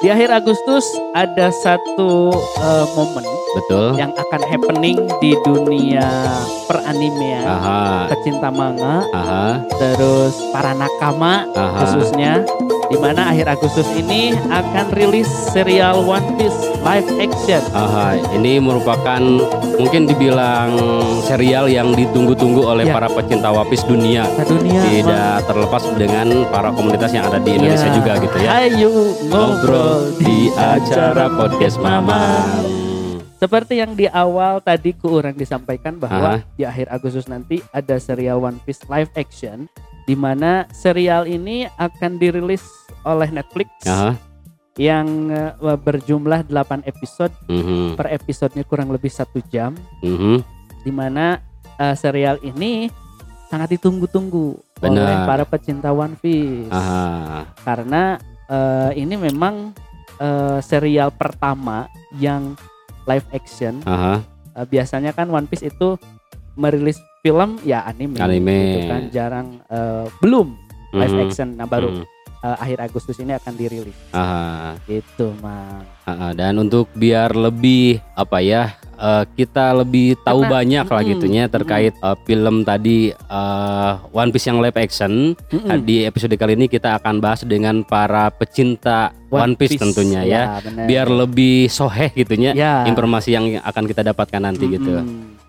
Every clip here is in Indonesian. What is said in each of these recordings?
di akhir Agustus ada satu eh, momen Betul. yang akan happening di dunia peranimean, Aha. pecinta manga, Aha. terus para nakama Aha. khususnya di mana akhir Agustus ini akan rilis serial One Piece live action. Aha, ini merupakan mungkin dibilang serial yang ditunggu-tunggu oleh Ya. para pecinta wapis dunia. Dunia Tidak terlepas dengan para komunitas yang ada di Indonesia Ya. juga gitu ya. Ayo Ngobrol di acara podcast Mama. Seperti yang di awal tadi ku orang disampaikan bahwa Ah. di akhir Agustus nanti ada serial One Piece live action di mana serial ini akan dirilis oleh Netflix Aha. yang eh, berjumlah 8 episode Mhm. per episodenya kurang lebih satu jam Mhm. di mana eh, serial ini sangat ditunggu-tunggu oleh para pecinta One Piece Aha. karena eh, ini memang eh, serial pertama yang live action Aha. Eh, biasanya kan One Piece itu merilis film ya anime, Anime. gitu kan jarang eh, belum live Mhm. action nah baru Mhm. Eh, akhir Agustus ini akan dirilis Aha. gitu mang Aha. Dan untuk biar lebih apa ya eh, kita lebih tahu Karena- banyak lah Mm-mm. gitunya terkait eh, film tadi eh, One Piece yang live action. Mm-mm. Nah, Di episode kali ini kita akan bahas dengan para pecinta One, Piece, tentunya ya. bener. Biar lebih soheh gitunya ya informasi yang akan kita dapatkan nanti gitu. Mm-mm.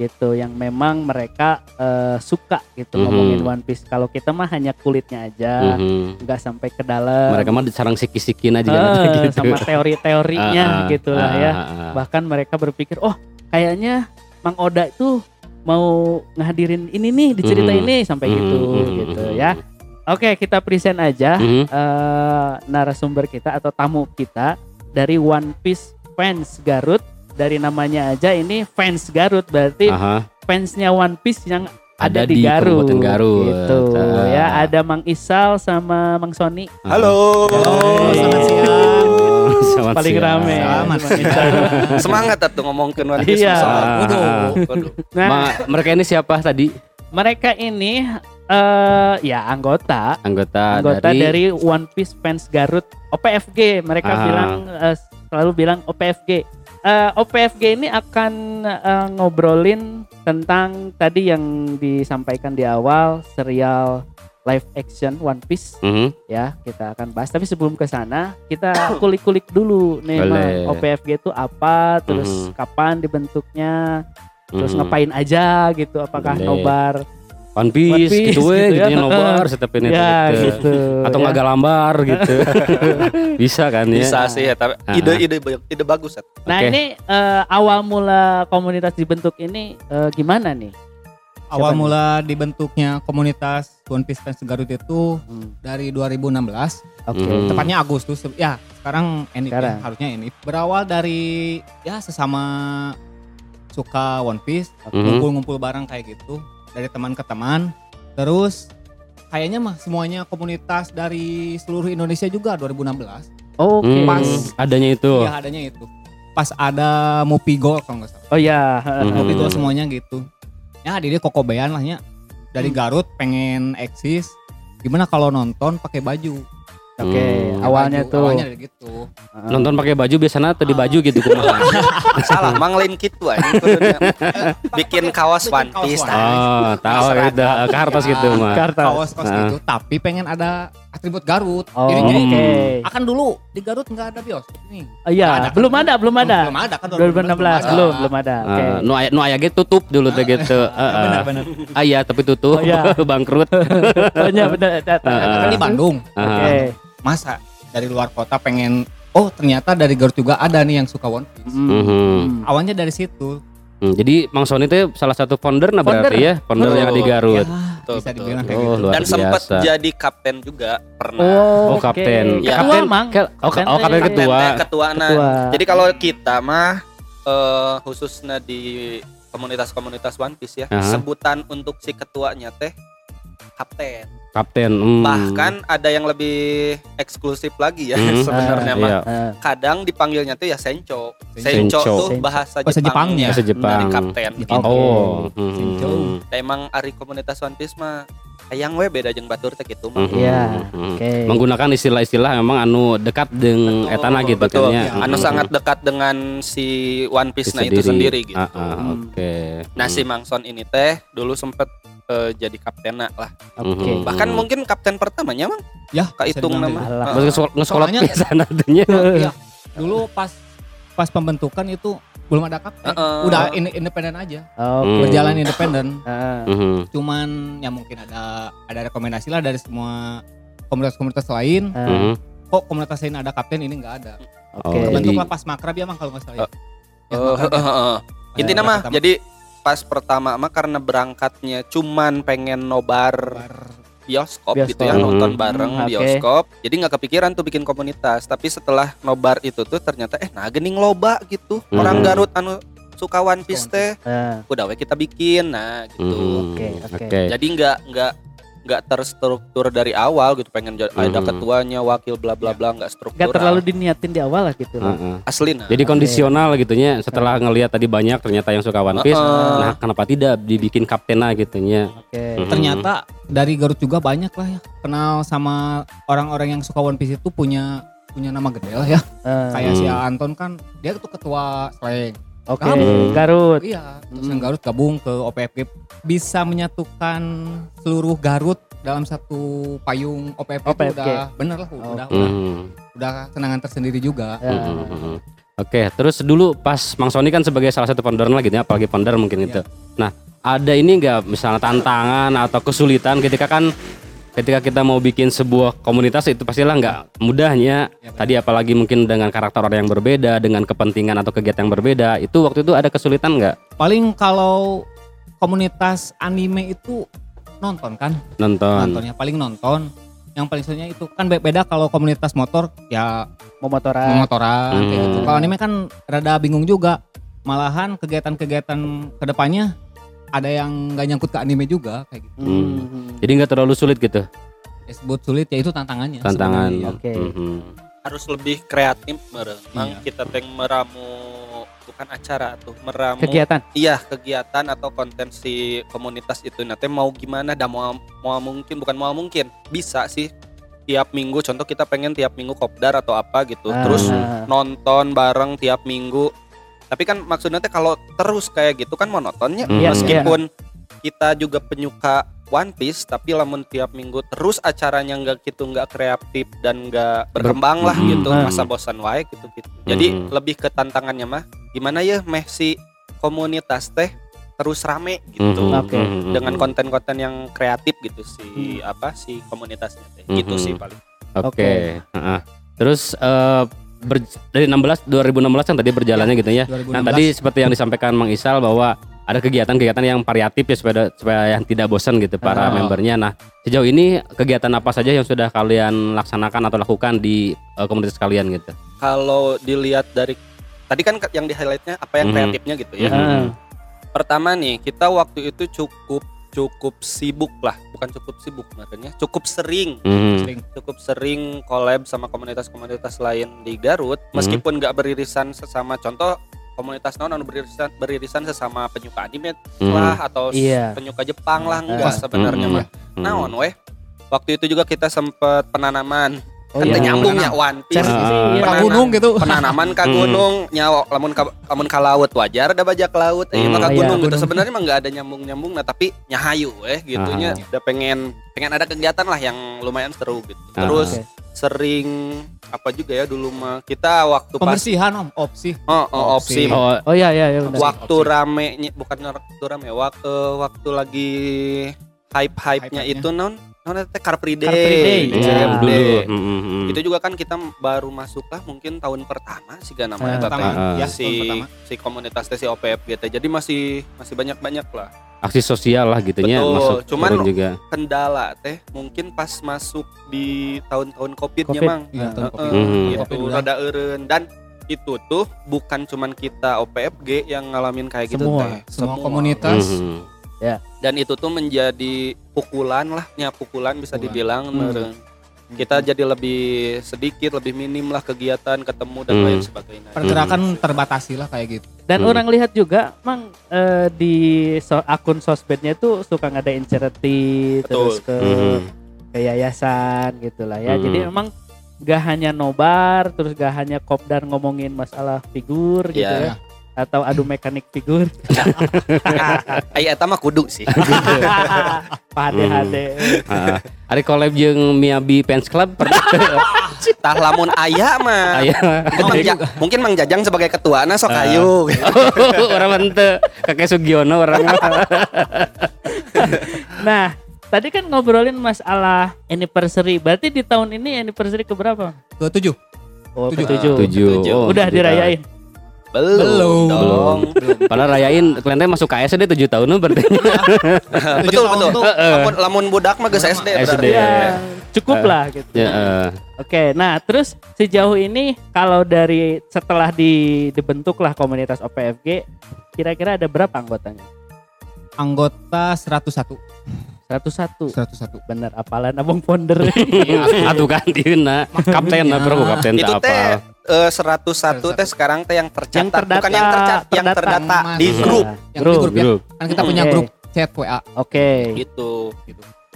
Gitu yang memang mereka eh, suka gitu Mhm. ngomongin One Piece kalau kita mah hanya kulitnya aja Mhm. nggak sampai ke dalam Mereka mah disarang sikis-sikin aja kan, gitu. sama teori-teorinya Ah, ah, gitu lah ah, ya ah, ah. bahkan mereka berpikir oh kayaknya Mang Oda itu mau ngehadirin ini nih di cerita Mhm. ini sampai gitu Mhm, gitu mhm, ya oke kita present aja Mhm. eh, narasumber kita atau tamu kita dari One Piece fans Garut dari namanya aja ini fans Garut berarti Aha. fansnya One Piece yang ada, Ada di, di Garut, Kabupaten Garut. gitu Ah. ya ada Mang Isal sama Mang Sony Halo. Halo, selamat siang. Selamat paling siang. rame Selamat siang. Semangat atuh ngomongkeun One Piece. Iya. Waduh. nah Ma- mereka ini siapa tadi? mereka ini eh ya anggota Anggota, anggota dari, dari, One Piece fans Garut OPFG mereka Ah. bilang eh, selalu bilang OPFG Eh, OPFG ini akan eh, ngobrolin tentang tadi yang disampaikan di awal serial live action One Piece Mhm. ya kita akan bahas tapi sebelum ke sana kita kulik-kulik dulu nih. Boleh. OPFG itu apa terus Mhm. kapan dibentuknya terus Mhm. ngapain aja gitu apakah Boleh. nobar One Piece, One Piece gitu we, gitu gitu ya. ya, nobar setiap ini ya gitu. gitu Atau ya. nggak galambar gitu. Bisa kan ya? Bisa sih ya, tapi Ah. ide-ide ide bagus. At. Nah Oke. ini eh, awal mula komunitas dibentuk ini eh, gimana nih? Awal Siapa nih? mula dibentuknya komunitas One Piece Fans Garut itu Hmm, dari 2016, Oke. Hmm. tepatnya Agustus. Ya, sekarang ini Sekarang. harusnya ini berawal dari ya sesama suka One Piece. Mhm. ngumpul-ngumpul bareng kayak gitu dari teman ke teman. Terus kayaknya mah semuanya komunitas dari seluruh Indonesia juga 2016. Oke. Hmm, Pas. adanya itu. Iya, adanya itu. Pas ada Mupi Gold kalau nggak salah. Oh ya. Mhm. Mupi Gold semuanya gitu. Ya, dia kokobean lah ya. Dari Hmm. Garut pengen eksis. Gimana kalau nonton pakai baju? Oke. Hmm. Awalnya Baju, tuh. Awalnya dari gitu. Heeh. Nonton pakai baju biasanya tadi baju gitu kumaha. Salah, mang lain kitu aja. Bikin kaos Bikin One Piece. Oh, tahu itu kartos gitu mah. Kartas. Kaos kaos gitu. Tapi pengen ada atribut Garut. Oh, Jadi, Oke. jadi Hmm. akan dulu di Garut nggak ada bios. Nih. Oh, Iya. Ada. Belum ada, belum ada. Belum ada kan 2016 ada. belum, belum ada. Oke. Nu aya nu aya ge tutup dulu teh gitu. Heeh. Benar benar. Ah iya tapi tutup Oh, iya. bangkrut. Oh iya benar. Kan di Bandung. Oke. Masa dari luar kota pengen Oh ternyata dari Garut juga ada nih yang suka One Piece. Hmm. Mhm. Awalnya dari situ. Hmm, jadi Mang Sony itu salah satu founder nah Founder. berarti ya, founder Betul. yang di Garut. Ya, Betul, bisa betul. dibilang kayak Oh, gitu. Dan sempat jadi kapten juga pernah. Oh, Oh, kapten. Ya. Ketua, Kapten- Mang. Ke- oh, ka- oh, kapten Kapten ketua. Teh ketua nah. Ketua. Jadi kalau kita mah eh, khususnya di komunitas-komunitas One Piece ya, Aha. sebutan untuk si ketuanya teh kapten. Kapten. hmm. Bahkan ada yang lebih eksklusif lagi ya Hmm. sebenarnya Ah, mah. Iya. Kadang dipanggilnya tuh ya sencho. Sencho. Sencho tuh Sencho. bahasa Bahasa Jepangnya. Jepangnya Bahasa Jepang. dari kapten. gitu. Oh. hmm. Sencho. Nah, emang ari komunitas One Piece mah hayang we beda jeung batur teh gitu mah. Mhm, Iya, mhm. oke. Menggunakan istilah-istilah memang anu dekat dengan Betul, etana gitu betul. kan ya. Iya. Anu Mhm. sangat dekat dengan si One Piece nah itu sendiri gitu. Ah, Hmm. Oke. Nah si Mangson ini teh dulu sempet eh, jadi kaptena lah. Oke. Mhm. Bahkan mungkin kapten pertamanya mang Ya, kehitung nama. Soalnya- pisan artinya. gitu. Iya. Dulu pas pas pembentukan itu belum ada kapten. Heeh. Udah in- independen aja. Oke. Hmm. Berjalan independen. Heeh. Mhm. Cuman ya mungkin ada ada rekomendasi lah dari semua komunitas-komunitas lain. Heeh. Mhm. Kok komunitas lain ada kapten ini nggak ada. Oke. Oh, jadi- Kebentuklah pas makrab ya mang kalau nggak salah. ya. Ya, Oh, makrab ya. heeh. Intinya mah jadi pas pertama mah karena berangkatnya cuman pengen nobar Bar- bioskop, Bioskop. gitu ya nonton Hmm, bareng oke. bioskop jadi nggak kepikiran tuh bikin komunitas tapi setelah nobar itu tuh ternyata eh nah gening loba gitu Hmm. orang Garut anu suka One Piece teh Heeh. udah we kita bikin nah gitu Mhm. Oke, oke. Oke. jadi nggak nggak nggak terstruktur dari awal gitu pengen jadi ada Hmm. ketuanya wakil bla bla bla nggak struktural Gak terlalu diniatin di awal lah gitu lah. Heeh. asli nah Jadi kondisional gitu nya setelah ngelihat tadi banyak ternyata yang suka One Piece. Heeh. Nah, kenapa tidak dibikin kaptena gitu nya. Oke. Mhm. Ternyata dari Garut juga banyak lah ya kenal sama orang-orang yang suka One Piece itu punya punya nama gede lah ya. Eh, Kayak si Hmm. Anton kan dia tuh ketua slang. Oke. Kamu. Garut. Iya, terus Hmm. yang Garut gabung ke OPFG bisa menyatukan seluruh Garut dalam satu payung OPFG, itu OPFG. udah bener lah udah, udah, Mhm. udah senangan tersendiri juga. Ya. Mhm, mhm. Oke, terus dulu pas Mang Sony kan sebagai salah satu founder lah gitu ya, apalagi founder mungkin itu. Nah, ada ini enggak misalnya tantangan atau kesulitan ketika kan ketika kita mau bikin sebuah komunitas itu pastilah nggak mudahnya. Ya. Tadi apalagi mungkin dengan karakter orang yang berbeda, dengan kepentingan atau kegiatan yang berbeda, itu waktu itu ada kesulitan nggak Paling kalau komunitas anime itu nonton kan, nonton? nontonnya paling nonton. Yang paling soalnya itu kan be- beda kalau komunitas motor ya Mau motoran. motoran kayak Hmm. gitu. Kalau anime kan rada bingung juga. Malahan kegiatan-kegiatan ke depannya ada yang nggak nyangkut ke anime juga kayak gitu. Hmm. Jadi nggak terlalu sulit gitu Disebut sulit ya itu tantangannya. tantangan. sebenarnya. Oke. Mhm. harus lebih kreatif meren. Mang Iya. kita teng meramu bukan acara tuh meramu Kegiatan. iya kegiatan atau konten si komunitas itu nanti mau gimana dah mau mau mungkin bukan mau mungkin bisa sih tiap minggu contoh kita pengen tiap minggu kopdar atau apa gitu Ah. terus nonton bareng tiap minggu tapi kan maksudnya teh kalau terus kayak gitu kan monotonnya. Iya, meskipun kita juga penyuka One Piece tapi lamun tiap minggu terus acaranya nggak gitu nggak kreatif dan nggak berkembang lah Hmm. gitu Hmm. masa bosan wae gitu gitu jadi Hmm. lebih ke tantangannya mah gimana ya meh si komunitas teh terus rame gitu Oke. mhm, dengan konten-konten yang kreatif gitu si apa si komunitasnya teh gitu Mhm. sih paling Oke. heeh. Terus eh, ber- dari 16 2016 kan tadi berjalannya gitu ya. 2016. Nah tadi seperti yang disampaikan Mang Isal bahwa ada kegiatan-kegiatan yang variatif ya supaya supaya yang tidak bosan gitu para Ah. membernya. Nah sejauh ini kegiatan apa saja yang sudah kalian laksanakan atau lakukan di eh, komunitas kalian gitu? kalau dilihat dari tadi kan yang di highlightnya apa yang Mhm. kreatifnya gitu ya Mhm. Ah. pertama nih kita waktu itu cukup cukup sibuk lah bukan cukup sibuk makanya cukup sering. Sering. cukup sering collab sama komunitas-komunitas lain di Garut meskipun nggak beririsan sesama contoh komunitas non anu beririsan beririsan sesama penyuka anime Mhm. lah atau Iya. penyuka Jepang lah Ah. enggak sebenarnya Mhm. mah naon weh waktu itu juga kita sempet penanaman Oh, kan iya. nyambung ya One Piece iya. Ke Penanam. gunung gitu. penanaman ka Hmm. gunung nyawa lamun ka lamun ka laut wajar ada bajak laut eh Hmm. mah ka Iya, gunung gitu sebenarnya mah nggak ada nyambung nyambung nah tapi nyahayu eh gitunya Ah. udah pengen pengen ada kegiatan lah yang lumayan seru gitu Ah. terus sering apa juga ya dulu mah kita waktu pas Pembersihan om, opsi. oh, oh, opsi. Oh, Oh iya iya iya benar. waktu Opsi. rame bukan waktu rame waktu waktu lagi hype hype nya itu non non teh Car Free Day, Car Free Day, CFD. iya. dulu. Mhm, mhm. itu juga kan kita baru masuk lah mungkin tahun pertama sih kan namanya teh. Pertama, Ah. ya, si tahun pertama. si komunitas teh, si OPF gitu jadi masih masih banyak banyak lah aksi sosial lah gitunya Betul, masuk cuman- turun juga. kendala teh mungkin pas masuk di tahun-tahun covidnya Covid. mang Iya, tahun Heeh, Covid. Mhm. gitu Covid udah. rada eureun dan itu tuh bukan cuman kita OPFG yang ngalamin kayak gitu Semua. teh Semua komunitas. Mhm. Dan itu tuh menjadi pukulan lah ya pukulan bisa Pukulan. dibilang Hmm. kita jadi lebih sedikit lebih minim lah kegiatan ketemu dan Hmm. lain sebagainya Pergerakan terbatasi lah kayak gitu. Dan Hmm. orang lihat juga, mang eh, di so- akun sosmednya tuh suka ngadain charity, terus ke, Mhm. ke yayasan gitulah ya. Hmm. Jadi memang gak hanya nobar, terus gak hanya kopdar ngomongin masalah figur gitu Iya. ya, atau adu mekanik figur. Ay, eta mah kudu sih Pade hade. Heeh. Ari collab jeung Miyabi Fans Club pernah tah lamun aya mah aya. mungkin mang, Ja- mungkin mang jajang sebagai ketua nah sok ayo orang mente kakek Sugiono orang. Nah, tadi kan ngobrolin masalah anniversary. Berarti di tahun ini anniversary keberapa? Ketujuh. Oh, Tujuh. ketujuh. Tujuh. Oh, Udah tujuh tahun. dirayain. Belum Belum. dong Padahal rayain kalian teh masuk KSD 7 tahun berarti. betul betul lamun, lamun budak mah geus SD SD. Ya, cukup Eh. lah gitu. ya, eh. Oke, nah terus sejauh ini kalau dari setelah di, dibentuklah komunitas OPFG, kira-kira ada berapa anggotanya? Anggota 101. 101. 101. Bener, apalan abang founder. Atuh kan dieuna kapten bro kapten itu tak apa. Eh, 101 teh sekarang teh yang tercatat Yang terdata- bukan yang tercatat yang terdata. terdata di grup Yang di Grup. grup ya. Grup. Kan kita punya Oke. grup chat WA. Oke. gitu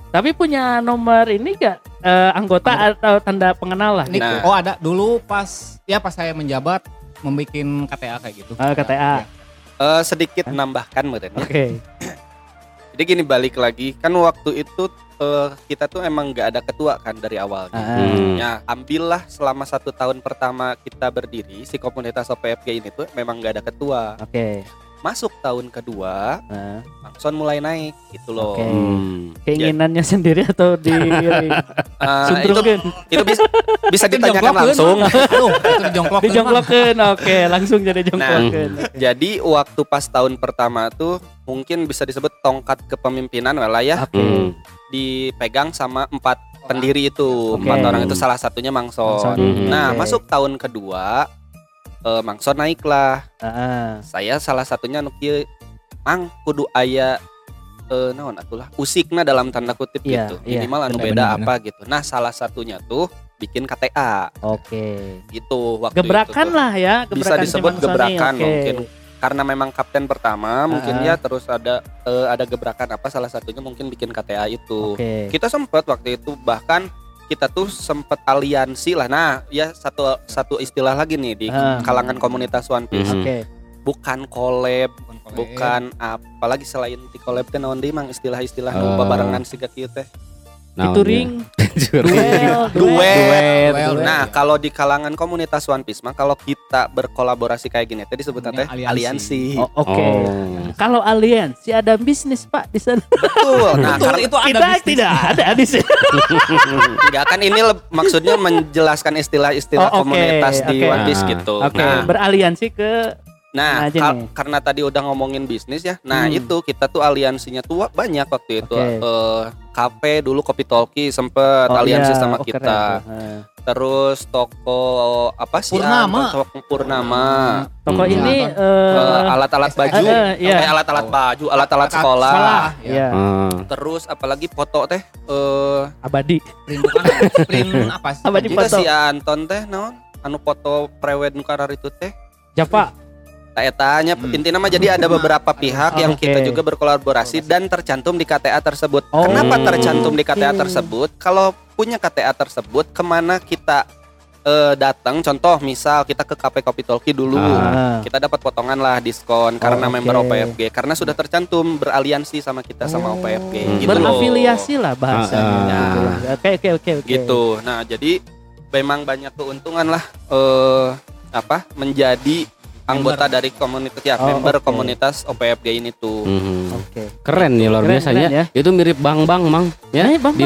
Tapi punya nomor ini gak eh, anggota atau tanda pengenal lah? Ini Nah. oh ada dulu pas ya pas saya menjabat membuat KTA kayak gitu. Ah, KTA. Ya. Eh, sedikit menambahkan meureun ya. Oke. Jadi gini balik lagi kan waktu itu eh, kita tuh emang nggak ada ketua kan dari awalnya. Ah, Hmm. Ya, ambillah selama satu tahun pertama kita berdiri si komunitas OPFG ini tuh memang nggak ada ketua. Oke. Masuk tahun kedua, Nah, langsung mulai naik gitu loh. Oke. Hmm. keinginannya sendiri atau di Eh, itu itu bisa bisa ditanyakan langsung. Aduh, itu dijongklokeun. Dijongklokeun. Oke, langsung jadi jongklokeun. Jadi waktu pas tahun pertama tuh mungkin bisa disebut tongkat kepemimpinan lah ya Oke. Hmm. Dipegang sama empat pendiri itu Oke. empat orang itu salah satunya Mangson. Mangson. Hmm. Nah Oke. masuk tahun kedua eh, Mangson naik lah. Ah, Saya salah satunya nuki Mang kudu aya eh naon atulah usikna dalam tanda kutip Iya, gitu. iya. Minimal anu beda apa gitu. Nah salah satunya tuh bikin KTA Oke. gitu waktu Gebrakan itu tuh. lah ya, Bisa gebrakan si disebut gebrakan Oke. mungkin. Karena memang kapten pertama mungkin Ah. ya terus ada eh, ada gebrakan apa salah satunya mungkin bikin KTA itu. Oke. Kita sempat waktu itu bahkan kita tuh sempat aliansi lah. Nah, ya satu satu istilah lagi nih di Ah. kalangan komunitas One Piece. Mhm. Oke. Bukan collab, Bukan collab. bukan apalagi selain di collab teh naon deui mang istilah-istilah nu Ah. babarengan siga kieu teh. Featuring, ya? duel, Duet. Duet. Duel. Nah, kalau di kalangan komunitas One Piece mah kalau kita berkolaborasi kayak gini teh disebutnya teh Namanya aliansi. aliansi. Oh, Oke. Oh. Kalau aliansi ada bisnis Pak di sana. Betul. Nah, Betul, itu ada Kita bisnis. tidak ada di sini. enggak kan ini maksudnya menjelaskan istilah-istilah Oh, oke, komunitas di oke. One Piece gitu. Oke, Nah, beraliansi ke Nah, nih. karena tadi udah ngomongin bisnis ya. Nah, Hmm. itu kita tuh aliansinya tuh banyak waktu itu. Oke. Eh, kafe dulu Kopi Talkie sempet Oh, aliansi iya. sama Oh, kita. Terus toko apa sih? Purnama. An? Toko Purnama. Toko Hmm. ini Iya, Eh, eh alat-alat STM. baju. Iya. Eh, alat-alat baju, alat-alat sekolah. ya. Iya, Ah. Terus apalagi foto teh eh abadi. Print print apa sih? Apa di juga foto? si Anton teh naon? Anu foto prewed nu karar itu teh. Japa. Tak etanya Hmm. intinya mah jadi ada beberapa pihak yang Oke. kita juga berkolaborasi dan tercantum di KTA tersebut. Oh, Kenapa tercantum di KTA tersebut? Kalau punya KTA tersebut, ke mana kita eh, datang? Contoh, misal kita ke Cafe Kopi Talkie dulu, Ah. kita dapat potongan lah diskon karena oke. member OPFG, karena sudah tercantum beraliansi sama kita sama Oh. OPFG. Hmm. Gitu loh. Berafiliasi lah bahasanya. Ah, ah. Oke, oke, oke, oke. Gitu. Nah, jadi memang banyak keuntungan lah eh apa menjadi anggota dari komunitas ya, Oh, member oke. komunitas OPFG ini tuh. Mhm. Oke. Keren nih luar Keren, biasa keren ya. ya. Itu mirip Bang Bang, Mang. Ya. Eh, Bang Di,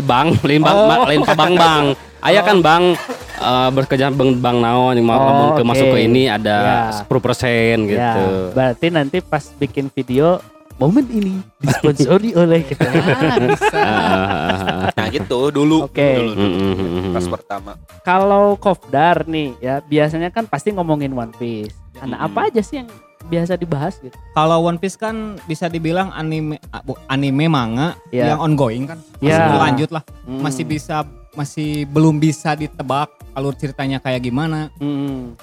Bang. lain Bang, Oh. ma- lain Pak Bang Bang. Aya kan Bang eh, bekerja Bang Bang naon yang mau Oh, ke oke. masuk ke ini ada 10% gitu. Ya, berarti nanti pas bikin video momen ini disponsori oleh kita. Ah, bisa. Ah, ah, ah, ah. Nah, gitu dulu. Oke. Dulu, dulu. Mhm, mhm, mhm. Pas pertama. Kalau Kopdar nih ya biasanya kan pasti ngomongin One Piece. Nah, Mm-mm. apa aja sih yang biasa dibahas gitu? Kalau One Piece kan bisa dibilang anime ah, anime manga Ya. yang ongoing kan. Masih Ya. berlanjut lah. Hmm. Masih bisa masih belum bisa ditebak alur ceritanya kayak gimana. Hmm.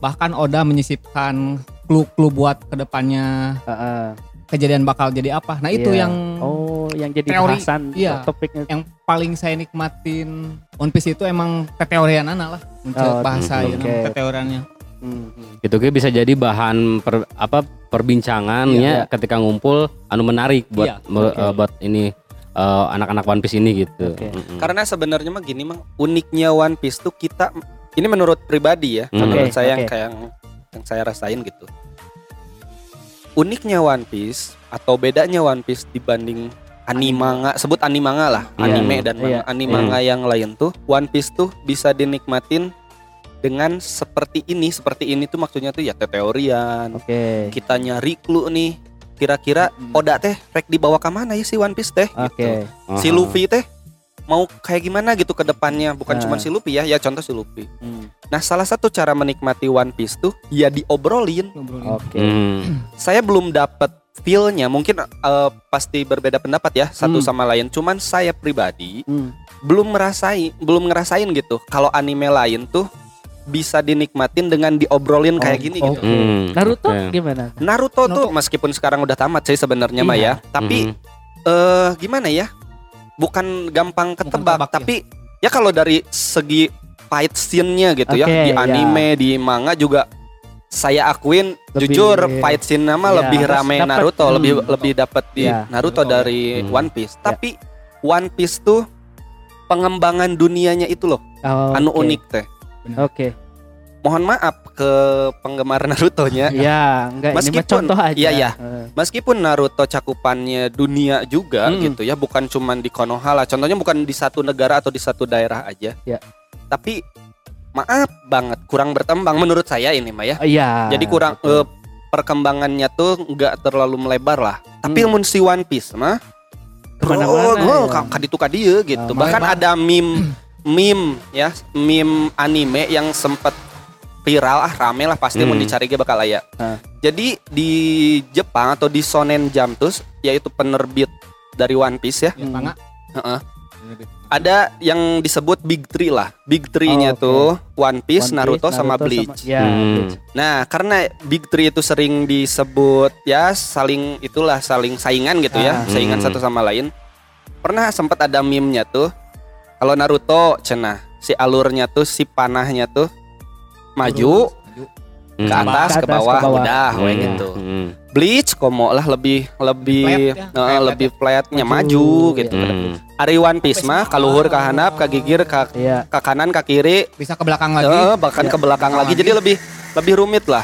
Bahkan Oda menyisipkan clue-clue buat ke depannya Heeh. Kejadian bakal jadi apa. Nah itu Iya. yang oh yang jadi teori, bahasan iya. topiknya yang paling saya nikmatin One Piece itu emang teteorian lah untuk Oh, bahasa hmm, ya, oke. teteoriannya. Hmm. Itu kayak bisa jadi bahan per, apa perbincangannya Iya. ketika ngumpul anu menarik buat Iya. me- Oke. eh, buat ini eh, anak-anak One Piece ini gitu. Oke. Mm-mm. Karena sebenarnya mah gini mah uniknya One Piece tuh kita ini menurut pribadi ya, Hmm. menurut saya yang oke. kayak yang, yang saya rasain gitu. Uniknya One Piece atau bedanya One Piece dibanding animanga, sebut animanga lah, Iya. anime dan manga, Iya. animanga yang lain tuh One Piece tuh bisa dinikmatin dengan seperti ini, seperti ini tuh maksudnya tuh ya teorian. Oke. Kita nyari clue nih. Kira-kira Oda teh rek dibawa ke mana ya si One Piece teh? Oke. Gitu si Aha. Luffy teh mau kayak gimana gitu ke depannya bukan Nah. cuma si Luffy ya ya contoh si Luffy Hmm. nah salah satu cara menikmati One Piece tuh ya diobrolin Oke. Hmm. saya belum dapat feelnya mungkin eh, pasti berbeda pendapat ya satu Hmm. sama lain cuman saya pribadi Hmm. belum merasai belum ngerasain gitu kalau anime lain tuh bisa dinikmatin dengan diobrolin kayak Oh, gini oh. gitu Hmm, Naruto oke. gimana? Naruto, tuh Naruto. meskipun sekarang udah tamat sih sebenarnya mah Iya. ya tapi Mhm. eh gimana ya? Bukan gampang ketebak, tebak ya. tapi ya. kalau dari segi fight scene-nya gitu ya, Oke, di ya. anime, di manga juga saya akuin Lebih- jujur fight scene nama Ya, lebih harus rame dapet. Naruto, Hmm. lebih lebih dapat di Ya. Naruto Naruto, dari Hmm. One Piece. Tapi One Piece tuh pengembangan dunianya itu loh, Oh, anu oke. unik teh. Oke. Mohon maaf ke penggemar Naruto-nya. Ya, enggak ini Meskipun- contoh aja. iya, iya. Eh, Meskipun Naruto cakupannya dunia juga Hmm. gitu ya, bukan cuman di Konoha lah. Contohnya bukan di satu negara atau di satu daerah aja. Ya. Tapi maaf banget kurang berkembang menurut saya ini mah ya. Iya. Jadi kurang eh, perkembangannya tuh nggak terlalu melebar lah. Tapi Hmm. mun si One Piece mah Ke mana-mana oh, ya. ka- kaditu kadieu gitu. Ah, Bahkan ada meme meme ya, meme anime yang sempat viral ah rame lah pasti mau Hmm. dicari ge bakal aya. Ah. Jadi di Jepang atau di Shonen Jump tuh yaitu penerbit dari One Piece ya. Ya, manga. Heeh. Ada yang disebut Big Three lah. Big Three-nya Oh, oke. tuh One Piece, One Naruto, sama Bleach. ya, Hmm. Bleach. Nah, karena Big Three itu sering disebut ya saling itulah saling saingan gitu ya, Ah. saingan Hmm. satu sama lain. Pernah sempat ada meme-nya tuh. Kalau Naruto cenah si alurnya tuh si panahnya tuh maju Maju. Hmm. ke atas Ke ke bawah, ke bawah. udah Hmm. gitu. Hmm. Bleach komo lah lebih lebih Flat ya, kayak lebih flatnya Maju, maju, gitu. Hmm. Ari One Piece mah kaluhur ka handap, ka gigir, ka, Iya. ka kanan, ka kiri, Bisa ke belakang lagi. Eh, bahkan Ya. ke belakang lagi. Jadi lebih lebih rumit lah.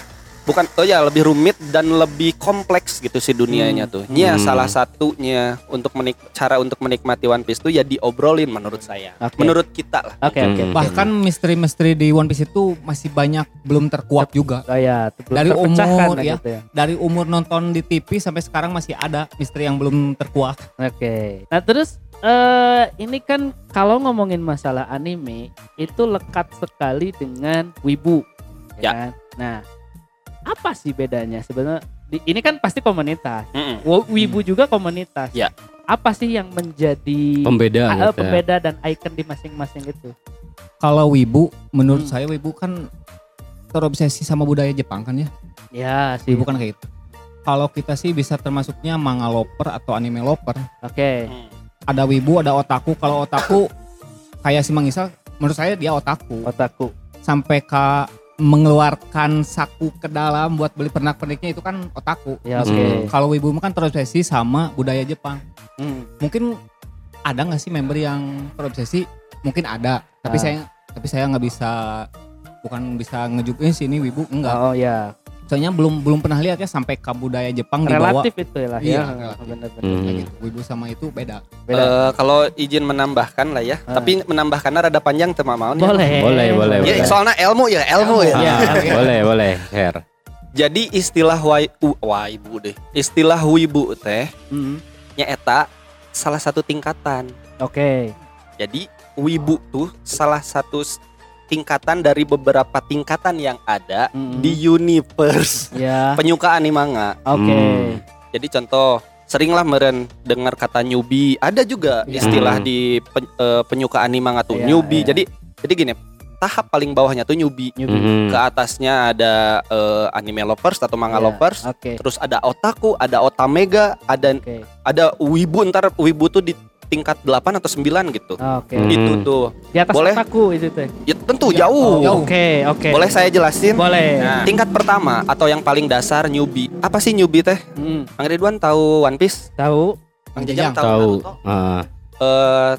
Bukan oh ya lebih rumit dan lebih kompleks gitu si dunianya tuh. Nya Hmm. salah satunya untuk menik cara untuk menikmati One Piece tuh ya diobrolin menurut saya. Oke. Menurut kita lah. Oke, oke. Hmm. Bahkan misteri-misteri di One Piece itu masih banyak belum terkuak juga. Oh ya, belum Dari umur, ya. gitu ya. Dari umur nonton di TV sampai sekarang masih ada misteri yang belum terkuak. Oke. Nah, terus eh ini kan kalau ngomongin masalah anime itu lekat sekali dengan wibu. Ya. kan? Nah, apa sih bedanya sebenarnya? Di- Ini kan pasti komunitas. Mm-mm. Wo- Wibu juga komunitas. Ya. Apa sih yang menjadi Pembeda ah, gitu ya. pembeda dan icon di masing-masing itu? Kalau wibu, menurut Hmm. saya wibu kan terobsesi sama budaya Jepang kan ya. Ya, sih. Wibu kan kayak gitu. Kalau kita sih bisa termasuknya manga lover atau anime lover. Oke. Hmm. Ada wibu, ada otaku. Kalau otaku kayak si Mangisal, menurut saya dia otaku. Otaku. Sampai ke mengeluarkan saku ke dalam buat beli pernak-perniknya itu kan otaku. Ya, oke. Hmm. Kalau wibu mah kan terobsesi sama budaya Jepang. Hmm. Mungkin ada nggak sih member yang terobsesi? Mungkin ada, tapi Ah. saya tapi saya nggak bisa bukan bisa ngejukin sih ini wibu enggak. Oh ya, Soalnya belum belum pernah lihat ya sampai ke budaya Jepang dibawa relatif itu lah Iya, ya. relatif. Benar-benar. Hmm. gitu. Wibu sama itu beda. Beda. Eh, kalau izin menambahkan lah ya, Ah. tapi menambahkannya rada panjang teman mau boleh. Boleh, boleh, Ya, boleh. soalnya ilmu ya, ilmu ya. Iya. Ah, boleh, boleh. Share. Jadi istilah wai, u, waibu deh. Istilah wibu teh Hmm. nya eta salah satu tingkatan. Oke. Jadi wibu tuh salah satu tingkatan dari beberapa tingkatan yang ada Mm-mm. di universe Ya. penyuka anime manga. Oke. Hmm. Jadi contoh sering lah meren dengar kata newbie. Ada juga Iya. istilah Hmm. di pen- eh, penyuka anime tuh Iya, newbie. iya. Jadi jadi gini, tahap paling bawahnya tuh newbie. Newbie. Mhm. Ke atasnya ada eh, anime lovers atau manga Iya, lovers. Oke. Terus ada otaku, ada otamega, ada Oke. ada wibu ntar wibu tuh di tingkat 8 atau 9 gitu. Oke. Hmm. Itu tuh. Di atas Boleh? otaku itu teh. Ya tentu Ya, jauh. jauh. Oke, oke. Boleh saya jelasin? Boleh. Nah, tingkat pertama atau yang paling dasar newbie. Apa sih newbie teh? Hmm, Mang Ridwan tahu One Piece? tahu? Mang Jajang. Jajang tahu. Tahu. Ah. Eh,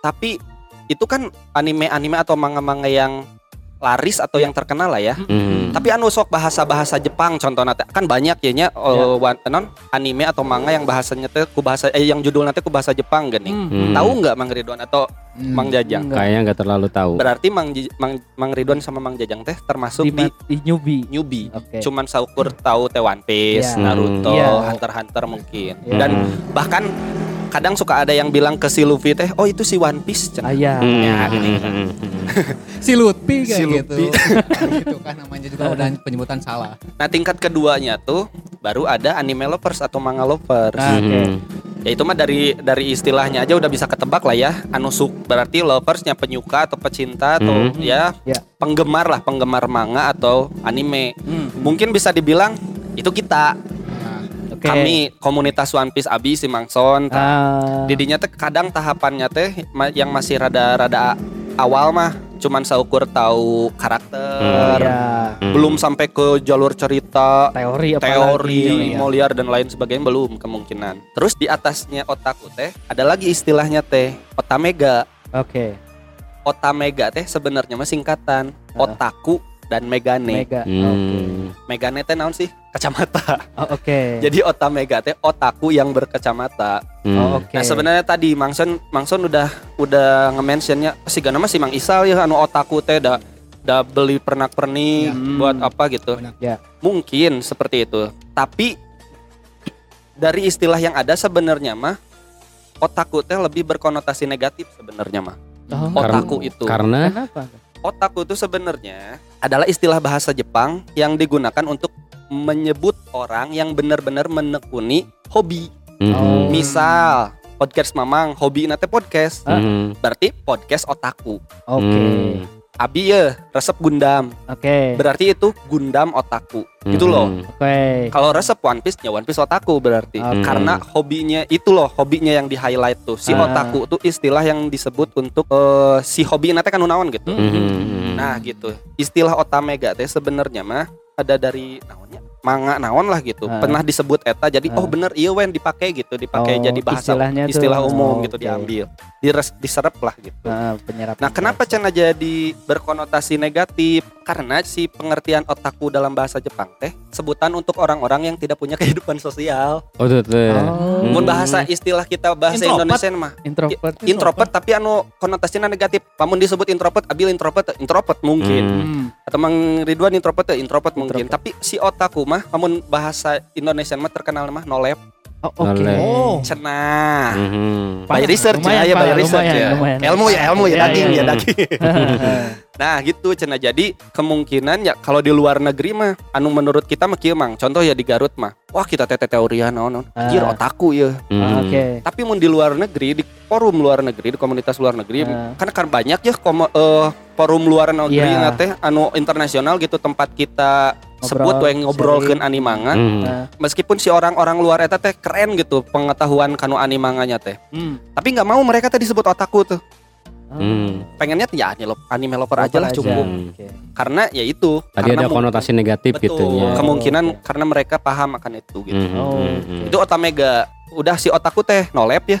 tapi itu kan anime-anime atau manga-manga yang laris atau yang terkenal lah ya. Mhm. Tapi anu sok bahasa-bahasa Jepang contohnya teh. kan banyak ya nya eh, wan- non anime atau manga yang bahasanya teh ku bahasa eh yang judulnya teh ku bahasa Jepang gini. Hmm. Tahu nggak Mang Ridwan atau Hmm. Mang Jajang? Enggak. Kayaknya nggak terlalu tahu. Berarti Mang, Mang Mang Ridwan sama Mang Jajang teh termasuk Di, di, di newbie. newbie. Oke. Cuman saukur tahu teh One Piece, Iya. Naruto, Iya. Hunter Hunter mungkin. Iya. Dan bahkan kadang suka ada yang bilang ke si Luffy teh, "Oh, itu si One Piece." cenah. Ah, iya. Hmm. Ya, si Lutfi kayak Si gitu. Gitu kan namanya juga udah penyebutan salah. Nah, tingkat keduanya tuh baru ada anime lovers atau manga lovers. Ah. Mhm. Ya itu mah dari dari istilahnya aja udah bisa ketebak lah ya. Anusuk berarti loversnya penyuka atau pecinta atau Hmm. ya, Ya. penggemar lah, penggemar manga atau anime. Hmm, Mungkin bisa dibilang itu kita Oke. kami komunitas One Piece Abi si Mangson. Ah, Didinya teh kadang tahapannya teh yang masih rada-rada awal mah cuman saukur tahu karakter, ya. Hmm. belum sampai ke jalur cerita, teori teori, Iya. mau liar dan lain sebagainya belum kemungkinan. Terus di atasnya otaku teh ada lagi istilahnya teh otamega. Oke. Otamega teh sebenarnya mah singkatan otaku dan megane. Mega. Oke. Hmm. Megane teh naon sih? Kacamata. Oh, Oke. Jadi otamega teh otaku yang berkacamata. Hmm. Oh, oke. Nah sebenarnya tadi Mangson Mangson udah udah nge-mentionnya si gana mah si Mang Isal ya anu otaku teh da, da beli pernak-pernik Ya. buat Hmm. apa gitu. Benar. Ya. Mungkin seperti itu. Tapi dari istilah yang ada sebenarnya mah otaku teh lebih berkonotasi negatif sebenarnya mah. Oh, Otaku itu. Karena Kenapa? Otaku itu sebenarnya adalah istilah bahasa Jepang yang digunakan untuk menyebut orang yang benar-benar menekuni hobi. Mhm. Oh. Misal podcast Mamang hobi nate podcast. Mhm. Berarti podcast otaku. Oke. Hmm. Abi ya resep Gundam. Oke. Berarti itu Gundam otaku. Gitu loh. Mhm. Oke. Kalau resep One Piece ya One Piece otaku berarti. Oke. Karena hobinya itu loh, hobinya yang di highlight tuh. Si Ah. otaku tuh istilah yang disebut untuk eh, si hobi nate kan naon gitu. Mhm. Nah, gitu. Istilah otamega teh sebenarnya mah ada dari naonnya? Manga naon lah gitu. Ah. Pernah disebut eta jadi Ah. oh bener iya wen dipakai gitu, dipakai Oh, jadi bahasa istilahnya tuh. istilah umum Oh, gitu oke. diambil. Dires, diserap lah gitu. Penyerapan Nah, kenapa cina jadi berkonotasi negatif? Karena si pengertian otaku dalam bahasa Jepang teh sebutan untuk orang-orang yang tidak punya kehidupan sosial. Oh, tuh, tuh. Oh. Mun Hmm. bahasa istilah kita bahasa Introvert. Indonesia mah introvert? introvert tapi anu konotasinya negatif. Pamun disebut introvert, abil introvert, introvert mungkin. Hmm. Atau Mang Ridwan introvert, ya, introvert mungkin. Introvert. Tapi si otaku mah pamun bahasa Indonesia mah terkenal mah nolep. Oh, oke. Oleh. Oh. Cenah. Mhm. By research Lumayan, ya, by Pak, research lumayan, ya. lumayan. Ilmu ya, ilmu ya, Ya, daging ya, ya, ya. daging. Nah gitu cina jadi kemungkinan ya kalau di luar negeri mah anu menurut kita mah kieu mang contoh ya di Garut mah wah kita tete teorian naon naon anjir Ah. otaku ya. Ah, Oke. tapi mun di luar negeri di forum luar negeri di komunitas luar negeri Ah. kan kan banyak ya komo, eh, forum luar negeri na teh anu internasional gitu tempat kita sebut Ngobrol, we ngobrolkeun animanga Mhm. Ah, meskipun si orang-orang luar eta teh keren gitu pengetahuan kanu animanganya teh hmm. tapi nggak mau mereka teh disebut otaku tuh Hmm. pengennya ya anime anime lover aja lah aja. cukup Oke. karena ya itu Tadi karena ada konotasi negatif Betul. gitu ya. Kemungkinan Oh, oke. karena mereka paham akan itu gitu. Mhm. Oh, Mhm. Itu otamega. Udah si otaku teh nolep ya.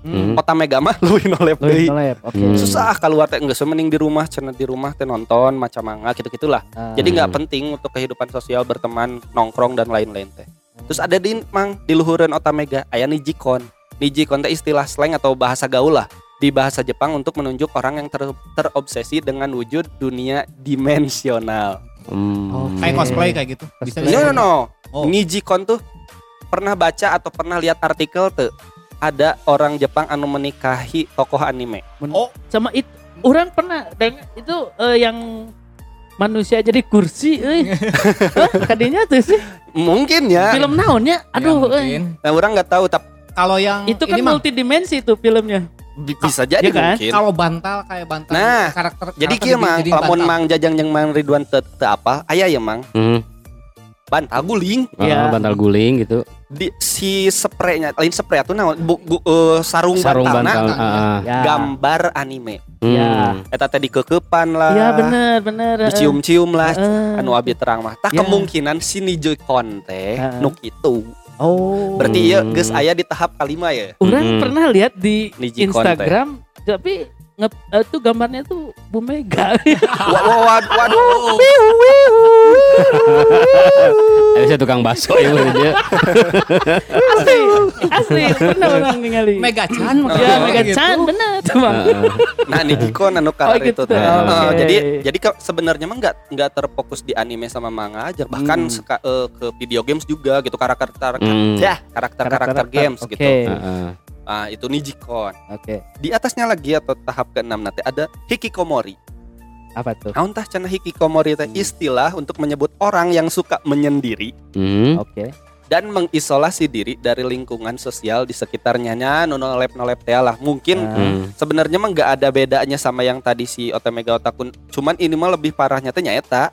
Hmm. Hmm. Otamega mah lebih nolep deui. nolep. Oke. Hmm. Susah keluar teh geus mending di rumah cenah di rumah teh nonton macam manga gitu-gitulah. Ah, Jadi nggak Hmm. penting untuk kehidupan sosial berteman, nongkrong dan lain-lain teh. Terus ada di mang di luhureun otamega aya nijikon. Nijikon teh istilah slang atau bahasa gaul lah di bahasa Jepang untuk menunjuk orang yang ter- terobsesi dengan wujud dunia dimensional. Hmm. Oke. Kayak cosplay kayak gitu. Bisa. No, no, no. Oh. Nijikon tuh pernah baca atau pernah lihat artikel tuh ada orang Jepang anu menikahi tokoh anime. Oh. sama itu orang pernah dengar itu eh, yang manusia jadi kursi euy. Hah, Kadinya tuh sih Mungkin ya. film naonnya? Ya, Aduh, euy. mungkin. Nah, orang nggak tahu tapi Kalau yang itu kan ini mah, multidimensi tuh filmnya. Bi- bisa jadi Iya kan? mungkin. kalau bantal kayak bantal Nah, karakter Jadi karakter kieu di- mang, jadi lamun bantal. mang jajang jeung mang Ridwan teu teu apa, aya ya mang. Hmm. Bantal guling Oh, Iya. bantal guling gitu. di si spraynya, lain spray atuh naon? Bu, bu- eh, sarung, Sarung bantal. bantal. ah, ah. Ya. gambar anime. Hmm. Ya. Eta teh dikekepan lah. Bener bener. heeh. Dicium-cium lah. Heeh. Anu abi terang mah. Tak Ya. kemungkinan si Nijikon teh Heeh. nu kitu. Oh. Berarti Hmm. ya geus aya di tahap kalima ya. Orang Mm-mm. pernah lihat di Niji Instagram, tapi nge, eh, tuh gambarnya tuh Bu Mega. Wa- wa- wa- Waduh. Eh, saya tukang bakso ya dia. asli, asli pernah orang ningali. Mega Chan Ya, Oh, Mega gitu. Chan bener tuh Bang. Nah Nijikon anu Oh, karar gitu. itu teh. Oh. Jadi jadi sebenarnya mah nggak nggak terfokus di anime sama manga aja, bahkan Hmm. seka- eh, ke video games juga gitu karakter Hmm. ya karakter karakter games gitu. Nah itu Nijikon. Oke. Di atasnya lagi atau tahap keenam nanti ada Hikikomori. Apa tuh? Naon tah cenah hikikomori teh istilah untuk menyebut orang yang suka menyendiri Hmm. Oke. dan mengisolasi diri dari lingkungan sosial di sekitarnya nya nu nolep-nolep teh lah. Mungkin Ah. Hmm. sebenarnya mah nggak ada bedanya sama yang tadi si Otemega Otakun. Cuman ini mah lebih parahnya teh nyaeta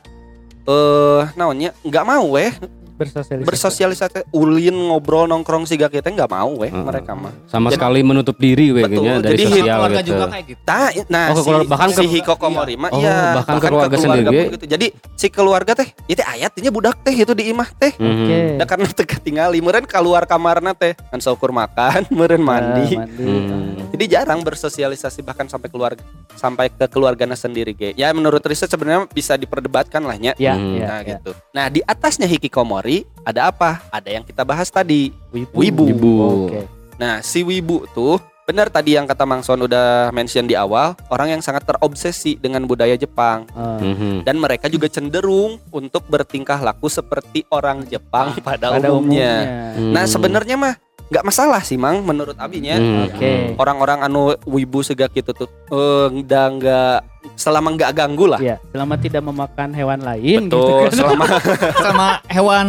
eh naonnya nggak mau weh Bersosialisasi. bersosialisasi ulin ngobrol nongkrong siga kita nggak mau weh Heeh. mereka mah. Sama Jadi- sekali menutup diri we Betul, kayaknya dari jadi sosial keluarga gitu. juga kayak gitu Nah, nah Oh, ke si, keluarga- bahkan si ke- Hikokomori mah Oh, iya, bahkan ke keluarga pun sendiri. gitu. Jadi si keluarga teh, itu ayatnya budak teh itu di imah teh. Hmm. Oke. Da karena teu ketinggali, meureun keluar kamarna teh, kan saukur makan, meureun mandi. Ah, mandi. Hmm. Jadi jarang bersosialisasi bahkan sampai keluarga sampai ke keluarganya sendiri ge. Ya menurut riset sebenarnya bisa diperdebatkan lah nya. Ya, Hmm. ya, Nah ya. gitu. Nah di atasnya hikikomori ada apa? Ada yang kita bahas tadi. Wibu. Wibu. Oke. Nah si wibu tuh benar tadi yang kata Mang Son udah mention di awal, orang yang sangat terobsesi dengan budaya Jepang Ah. Mhm. dan mereka juga cenderung untuk bertingkah laku seperti orang Jepang pada, Pada umumnya. Hmm. Nah sebenarnya mah nggak masalah sih Mang menurut abinya. Hmm. Oke. Orang-orang anu wibu segak gitu tuh udah nggak selama nggak ganggu lah. Iya, selama tidak memakan hewan lain gitu Betul, kan. selama sama hewan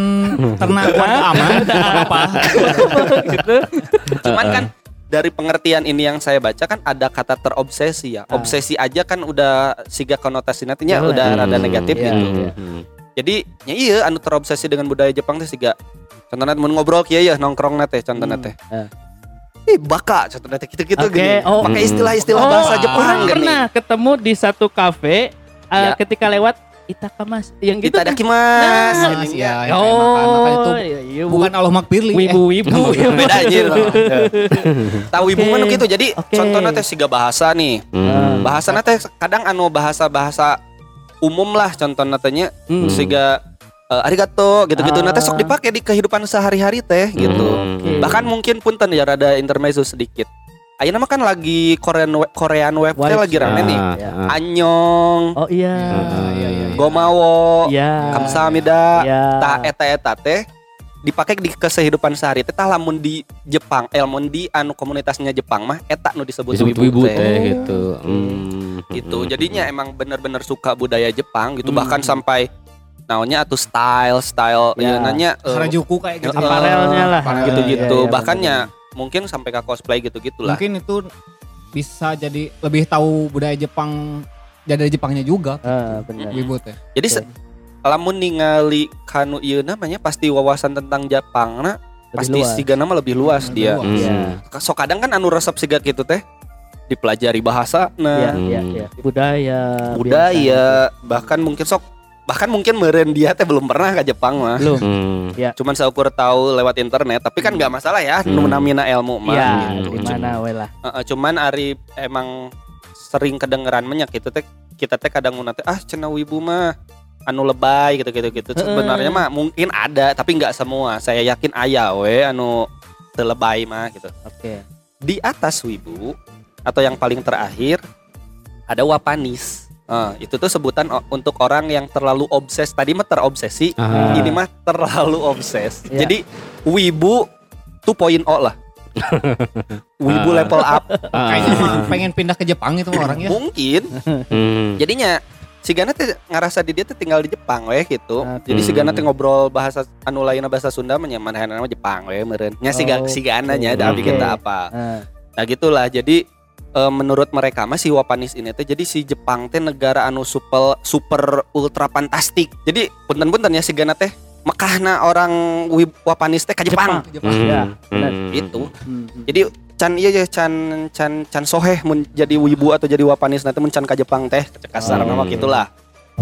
ternak aman apa gitu. cuman kan dari pengertian ini yang saya baca kan ada kata terobsesi ya. Ah. Obsesi aja kan udah siga konotasi nantinya udah rada Hmm. negatif Iya. gitu. Mhm. Jadi ya iya anu terobsesi dengan budaya Jepang teh siga contohnya mun ngobrol kieu ya nongkrong teh contohnya Hmm. teh. Eh. Ih baka contohnya teh gitu-gitu Oke, gini. oh. Pakai istilah-istilah Oh, bahasa Jepang orang gini. pernah ketemu di satu kafe eh, Ya. ketika lewat Itakamas yang gitu kan. Itadakimasu. Nah, ya, ya. makan itu iya, bukan Allah makpirli eh, wibu-wibu. Beda anjir. Tahu ibu Oke. mah nu gitu. Jadi Oke. contohnya teh siga bahasa nih. Hmm. Bahasa teh kadang anu bahasa-bahasa umum lah contohnya tehnya Hmm. siga eh, arigato gitu-gitu Ah. nanti sok dipakai di kehidupan sehari-hari teh gitu. Hmm. Oke. Bahkan mungkin punten ya rada intermezzo sedikit. Ayeuna mah kan lagi Korean we- Korean web teh Web. lagi rame nih. Ah, Ya. ah. Anyong, Oh iya. Ah, iya, iya, iya. Gomawo, Iya. Kamsahamnida. Iya. Tah eta eta teh dipakai di kehidupan sehari teh tah lamun di Jepang, eh, lamun di anu komunitasnya Jepang mah eta nu disebut, disebut teh. wibu teh Oh. gitu. Hmm. gitu jadinya emang bener-bener suka budaya Jepang gitu Hmm. bahkan sampai naonnya atau style style Ya. ya nanya eh, Harajuku kayak gitu Eh, Aparelnya lah. Aparel. gitu-gitu bahkan bener. ya mungkin sampai ke cosplay gitu-gitulah mungkin itu bisa jadi lebih tahu budaya Jepang dari Jepangnya juga Ah, benar. wibu teh jadi se- lamun ningali kanu ieu namanya pasti wawasan tentang Jepang nah Lebih pasti luas. siga nama lebih luas Lebih dia luas. Hmm. Iya. so kadang kan anu resep siga gitu teh dipelajari bahasa nah iya, Hmm. iya. Budaya. budaya bahkan mungkin sok bahkan mungkin meren dia teh belum pernah ke Jepang mah Belum. Hmm. cuman saya ukur tahu lewat internet tapi kan nggak masalah ya Hmm. namina ilmu mah Iya, gitu. di mana we lah. Heeh, cuman Ari emang sering kedengeran menyak gitu teh kita teh kadang mau teh ah cenah wibu mah anu lebay gitu gitu gitu. Sebenarnya mah mungkin ada tapi nggak semua. Saya yakin aya we anu teu lebay mah gitu. Oke. di atas wibu atau yang paling terakhir ada wapanis. Eh, itu tuh sebutan o- untuk orang yang terlalu obses. Tadi mah terobsesi Ah. ini mah terlalu obses. Iya. jadi wibu 2.0 lah. Wibu Ah. level up. Kayaknya mah pengen pindah ke Jepang itu orang ya. Mungkin. Hmm. jadinya si Gana teh ngerasa di dia teh tinggal di Jepang weh gitu. Ah, Jadi si Hmm. Gana teh ngobrol bahasa anu lainna bahasa Sunda menyaman nama Jepang weh meureun. Nya si, Oh, si Gana nya Oke. kita apa. Ah, Nah gitulah. Jadi eh, menurut mereka mah si Wapanis ini teh jadi si Jepang teh negara anu super super ultra fantastik. Jadi punten-punten ya si Gana teh mekahna orang Wapanis teh ka Jepang. Jepang. Hmm, Ya, benar. hmm. Gitu. Hmm, hmm. Jadi can iya ya can can can soheh mun jadi wibu atau jadi wapanis nanti mun can ka Jepang teh kasar Oh. nama gitulah.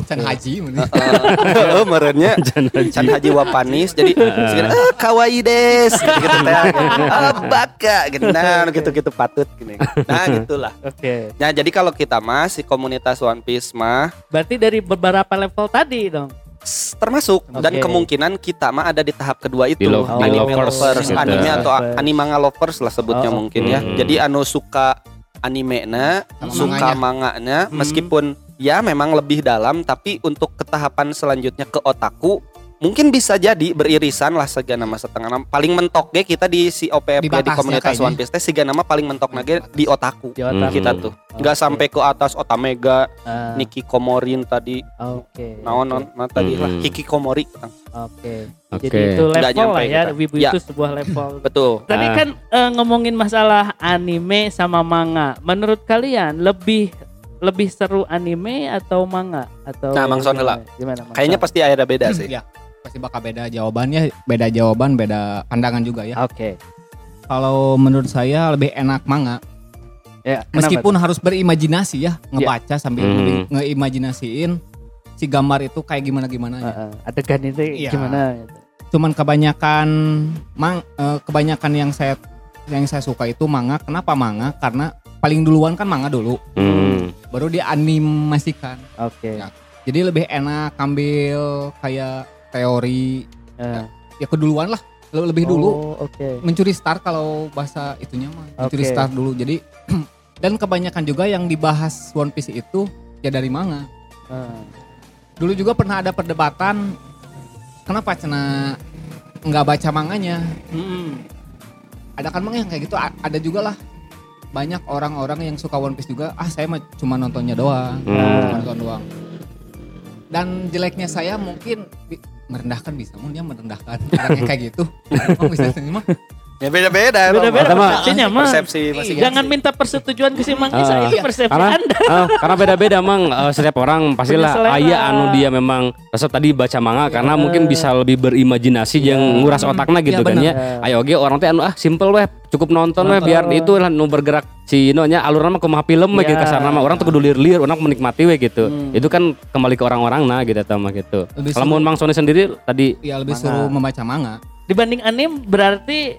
Can haji mun. Heeh merenya can haji wapanis jadi segini eh kawaii des gitu teh. Ah baka gitu nah gitu-gitu patut gini. Nah gitulah. Oke. Nah jadi kalau kita mah si komunitas One Piece mah Berarti dari beberapa level tadi dong. Termasuk dan Oke. kemungkinan kita mah ada di tahap kedua itu Di lo- di anime lovers lovers, gitu. anime atau animanga lovers lah sebutnya Oh, mungkin ya oke. jadi anu suka anime na suka manganya Hmm. meskipun ya memang lebih dalam tapi untuk ketahapan selanjutnya ke otaku mungkin bisa jadi beririsan lah segala nama setengah nama paling mentok ge kita di si OPFG di Dibatasnya komunitas. One Piece teh siga nama paling mentok nage di otaku Di Hmm. otak kita Hmm. tuh nggak sampai ke atas Otamega Ah, Niki Komorin tadi Oke. naon oke. naon nah, tadi lah Hmm. Hikikomori Oke. Oke. Jadi itu level nyampe lah ya. kita. Wibu Ya. itu sebuah level. betul Tadi Ah. kan eh, ngomongin masalah anime sama manga. Menurut kalian lebih lebih seru anime atau manga atau Nah, Mang gimana? lah. Gimana? Mang kayaknya pasti ada beda sih Ya, pasti bakal beda jawabannya, beda jawaban, beda pandangan juga ya. Oke. Kalau menurut saya lebih enak manga, Ya, meskipun harus berimajinasi ya, ngebaca sambil Hmm. nge- ngeimajinasiin si gambar itu kayak gimana gimana. Eh, eh, adegan itu Iya. gimana? gitu. Cuman kebanyakan mang, eh, kebanyakan yang saya yang saya suka itu manga. Kenapa manga? Karena paling duluan kan manga dulu, Hmm. baru dianimasikan. Oke. Ya. Jadi lebih enak ambil kayak teori Eh, ya keduluan lah, le- lebih dulu. oh, Oke. mencuri star kalau bahasa itunya mah mencuri Oke. star dulu jadi dan kebanyakan juga yang dibahas One Piece itu ya dari manga Eh, dulu juga pernah ada perdebatan kenapa cina nggak baca manganya hmm. ada kan manga yang kayak gitu a- ada juga lah banyak orang-orang yang suka One Piece juga ah saya mah cuma nontonnya doang Hmm. cuma nonton doang dan jeleknya saya mungkin merendahkan bisa. Mun dia merendahkan orangnya kayak gitu. Oh, bisa mah ya beda-beda. Beda-beda persepsinya mah. persepsi masing Iya. Jangan minta persetujuan ke si Mang Isa, itu iya. persepsi karena Anda. ah, karena beda-beda mang eh, setiap orang pastilah ayah anu dia memang resep tadi baca manga karena mungkin bisa lebih berimajinasi yang nguras otaknya gitu Iya, kan ya ayo oke orang teh anu ah simple weh cukup nonton weh biar itu lah nu bergerak si ino nya alurnya mah kumaha film weh gitu Iya. kasarna mah orang tuh kudu lir-lir orang menikmati weh gitu Hmm. itu kan kembali ke orang-orang nah gitu eta mah gitu kalau mau Mang Sony sendiri tadi ya lebih Manga. suruh membaca manga Dibanding anime berarti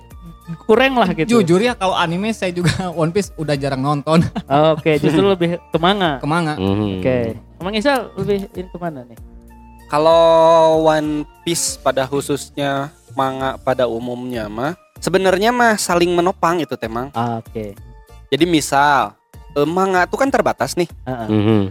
kurang lah gitu. Jujur ya kalau anime saya juga One Piece udah jarang nonton Oke, justru lebih ke manga. ke manga. mhm. Oke. Mang Isa lebih ini ke mana nih? Kalau One Piece pada khususnya manga pada umumnya mah sebenarnya mah saling menopang itu temang. Ah, Oke. Jadi misal eh, manga itu kan terbatas nih. Heeh. Mhm.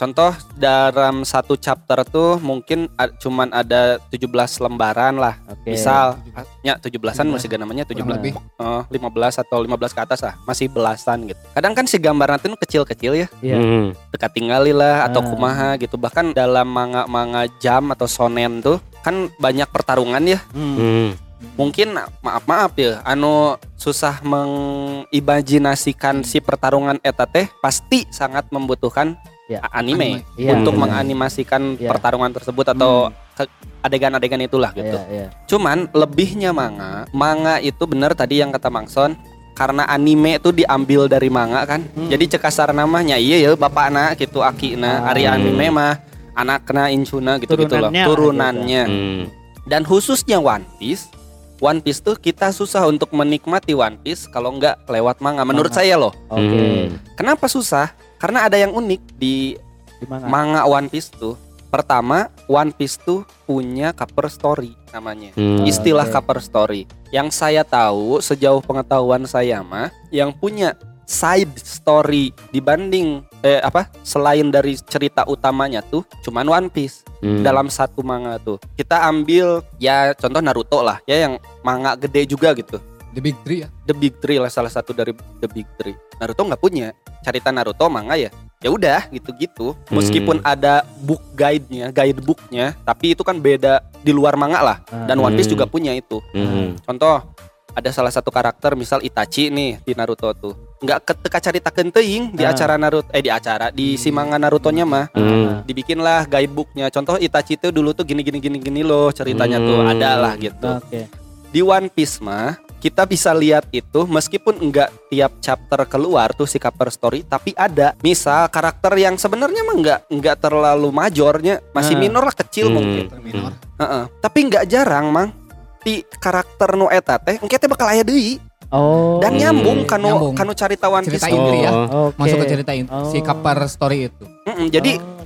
Contoh dalam satu chapter tuh mungkin a- cuman ada 17 lembaran lah. Oke. Misal ya 17-an 17. masih gak namanya 17 Kurang lebih. eh, 15 atau 15 ke atas lah, masih belasan gitu. Kadang kan si gambar nanti kecil-kecil ya, dekat tinggali lah atau Ah. kumaha gitu. Bahkan dalam manga-manga jam atau sonen tuh kan banyak pertarungan ya. Hmm. Mhm. Mungkin maaf maaf ya, anu susah mengimajinasikan si pertarungan eta teh pasti sangat membutuhkan Ya. a- anime, Iya, untuk iya. menganimasikan Iya. pertarungan tersebut atau ke- adegan-adegan itulah gitu. Iya, iya. Cuman lebihnya manga, manga itu bener tadi yang kata Mangson karena anime itu diambil dari manga kan. Hmm. Jadi cekasar namanya iya ya bapak anak gitu akina Ah. ari anime mah anakna incuna gitu gitu loh Turunannya lah turunannya. Mhm. Dan khususnya One Piece One Piece tuh kita susah untuk menikmati One Piece kalau nggak lewat manga menurut Manga. saya loh. Oke. Mhm. Kenapa susah? Karena ada yang unik di Di manga. manga One Piece tuh. Pertama, One Piece tuh punya cover story namanya. Mhm. Istilah oke. cover story. Yang saya tahu sejauh pengetahuan saya mah yang punya side story dibanding eh apa selain dari cerita utamanya tuh cuman One Piece Mhm. dalam satu manga tuh. Kita ambil ya contoh Naruto lah ya yang manga gede juga gitu. The Big Three ya. The Big Three lah salah satu dari The Big Three. Naruto nggak punya cerita Naruto manga ya ya udah gitu-gitu Hmm. meskipun ada book guide-nya guidebooknya tapi itu kan beda di luar manga lah dan One Piece Hmm. juga punya itu Hmm. contoh ada salah satu karakter misal Itachi nih di Naruto tuh nggak keteka carita teuing di Ah. acara Naruto eh di acara di si manga Naruto-nya mah Hmm. dibikinlah guidebooknya contoh Itachi tuh dulu tuh gini gini gini gini loh ceritanya tuh Hmm. ada lah gitu Oke. di One Piece mah kita bisa lihat itu meskipun enggak tiap chapter keluar tuh si cover story tapi ada misal karakter yang sebenarnya mah enggak enggak terlalu majornya masih Ah. minor lah kecil Hmm. mungkin Terminor. Heeh. tapi enggak jarang mang di karakter nu eta teh engke teh bakal aya deui Oh. dan Hmm. nyambung kanu Nyambung. kanu One Piece Cerita itu. inti ya. Oh. Oke. Masuk ke cerita inti si Oh. cover story itu. Mm-mm, jadi Oh.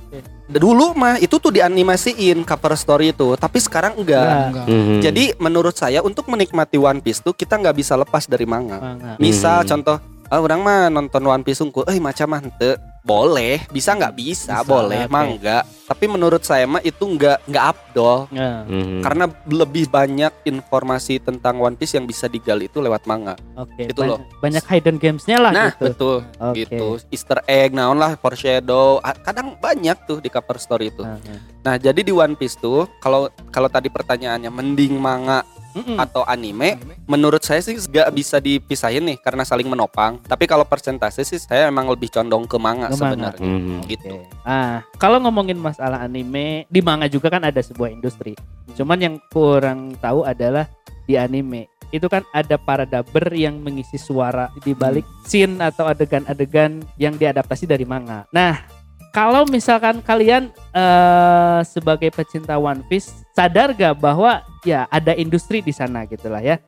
Dulu mah itu tuh dianimasiin cover story itu tapi sekarang enggak Enggak. Enggak. Hmm. jadi menurut saya untuk menikmati One Piece tuh kita nggak bisa lepas dari manga Manga. Misal Hmm. contoh, ah orang mah nonton One Piece unggul, eh macam mah henteu. Boleh, bisa nggak bisa, Bisa, boleh, oke. mah enggak. Tapi menurut saya mah itu nggak nggak abdol Ya, Hmm. karena lebih banyak informasi tentang One Piece yang bisa digali itu lewat manga. Oke. Gitu Ban- loh. Banyak hidden gamesnya lah nah, gitu. betul Oke. gitu. Easter egg naon lah, foreshadow, kadang banyak tuh di cover story itu. Nah. Nah, jadi di One Piece tuh kalau kalau tadi pertanyaannya mending manga Mm-mm. atau anime, menurut saya sih nggak bisa dipisahin nih karena saling menopang. Tapi kalau persentase sih saya emang lebih condong ke manga Ke manga. sebenarnya. Hmm. Gitu. Oke. Ah, kalau ngomongin masalah anime, di manga juga kan ada sebuah industri. Cuman yang kurang tahu adalah di anime itu kan ada para dubber yang mengisi suara di balik scene atau adegan-adegan yang diadaptasi dari manga. Nah, kalau misalkan kalian eh, sebagai pecinta One Piece sadar gak bahwa ya ada industri di sana gitulah ya.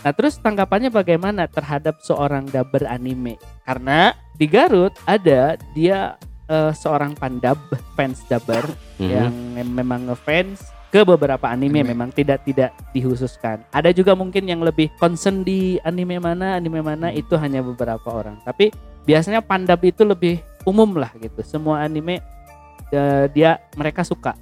Nah, terus tanggapannya bagaimana terhadap seorang dubber anime? Karena di Garut ada dia eh, seorang pandab fans dubber Hmm. yang mem- memang ngefans ke beberapa anime, Anime. memang tidak tidak dihususkan. Ada juga mungkin yang lebih concern di anime mana, anime mana itu hanya beberapa orang. Tapi biasanya pandab itu lebih umum lah gitu. Semua anime eh, dia mereka suka.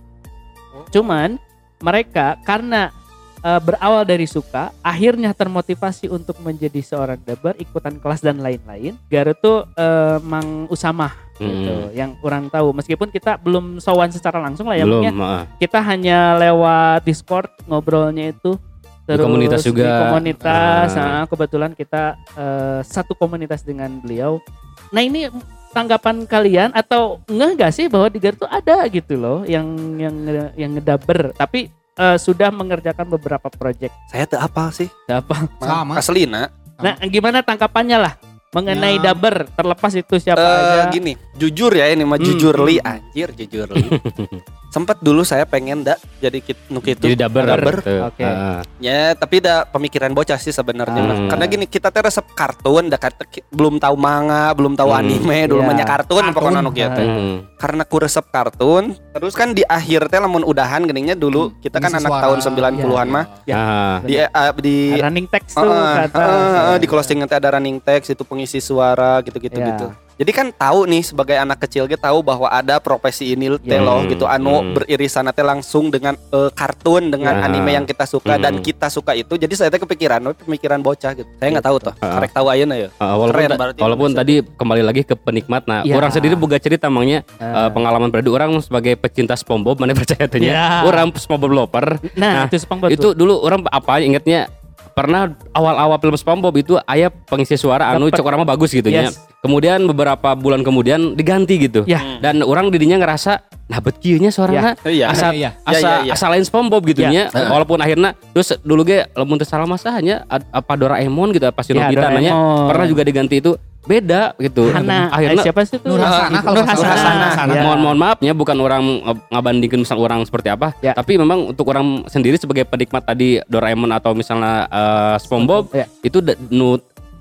Cuman mereka karena eh, berawal dari suka, akhirnya termotivasi untuk menjadi seorang dubber, ikutan kelas dan lain-lain. Garut tuh eh, Mang Usama gitu Hmm. yang orang tahu meskipun kita belum sowan secara langsung lah ya Belum. Mungkin kita hanya lewat Discord ngobrolnya itu Di komunitas di juga. komunitas Ah. nah, kebetulan kita eh, satu komunitas dengan beliau nah ini tanggapan kalian atau enggak gak sih bahwa di Garut tuh ada gitu loh yang yang yang ngedaber tapi eh, sudah mengerjakan beberapa project Saya tuh apa sih? apa Sama. Aslina. nah gimana tangkapannya lah mengenai Ya. daber terlepas itu siapa Eh, aja gini, jujur ya ini mah Hmm, jujur hmm, li anjir jujur li. Sempet dulu saya pengen dak jadi kit nuk itu. Jadi. Dubber. gitu. Oke. Ah. Ya, tapi dah pemikiran bocah sih sebenarnya. Ah. mah. Karena gini kita teh resep kartun, dah kata- ki- belum tahu manga, belum tahu Hmm. anime, dulu Iya. banyak kartun, Kartun. pokoknya nu kieu teh. Hmm. Karena ku resep kartun, terus kan di akhir teh lamun udahan geningnya dulu kita kan Ngisi anak suara. tahun 90-an Iya. mah Ya. Ah. di eh, di running text tuh Heeh, ke atas. heeh, heeh, di closing nanti ada running text itu pengisi suara gitu-gitu Ya. gitu. Jadi kan tahu nih sebagai anak kecil gitu tahu bahwa ada profesi ini teh Ya. loh gitu anu Hmm. beririsan teh langsung dengan eh, kartun dengan anime yang kita suka Hmm. dan kita suka itu. Jadi saya teh kepikiran oh, pemikiran bocah gitu. Saya nggak tahu tuh. Karek tahu ayeuna ya. Ah, walaupun Keren ta- walaupun tadi kembali lagi ke penikmat nah Ya. orang sendiri buka cerita emangnya Ah. eh, pengalaman pribadi orang sebagai pecinta SpongeBob mana percaya tuh Ya. orang SpongeBob lover Nah, Nah, itu SpongeBob itu dulu orang apa ingetnya pernah awal-awal film SpongeBob itu ayah pengisi suara anu cek orang mah bagus gitu ya. Yes. Kemudian beberapa bulan kemudian diganti gitu. Ya. Dan orang didinya ngerasa nah bet kieu nya suarana Iya. asa Iya. asa Iya, iya, asa lain SpongeBob gitu Iya. nya. Walaupun akhirnya terus dulu ge lamun salah masa hanya apa Doraemon gitu apa si Ya, Nobita nanya Doraemon. pernah juga diganti itu beda gitu. Hana, akhirnya eh, siapa sih itu? Nur Hasana kalau Nur nggak salah. Hasana. Nur Hasana. Ya. mohon mohon maafnya bukan orang ngab- ngabandingin misal orang seperti apa Ya. tapi memang untuk orang sendiri sebagai penikmat tadi Doraemon atau misalnya eh, SpongeBob Ya. itu da- nu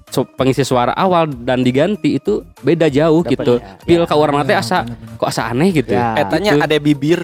so- pengisi suara awal dan diganti itu beda jauh Dapat gitu ya. feel Ya. ke orang teh asa kok asa aneh gitu Ya. Etanya Gitu. ada bibir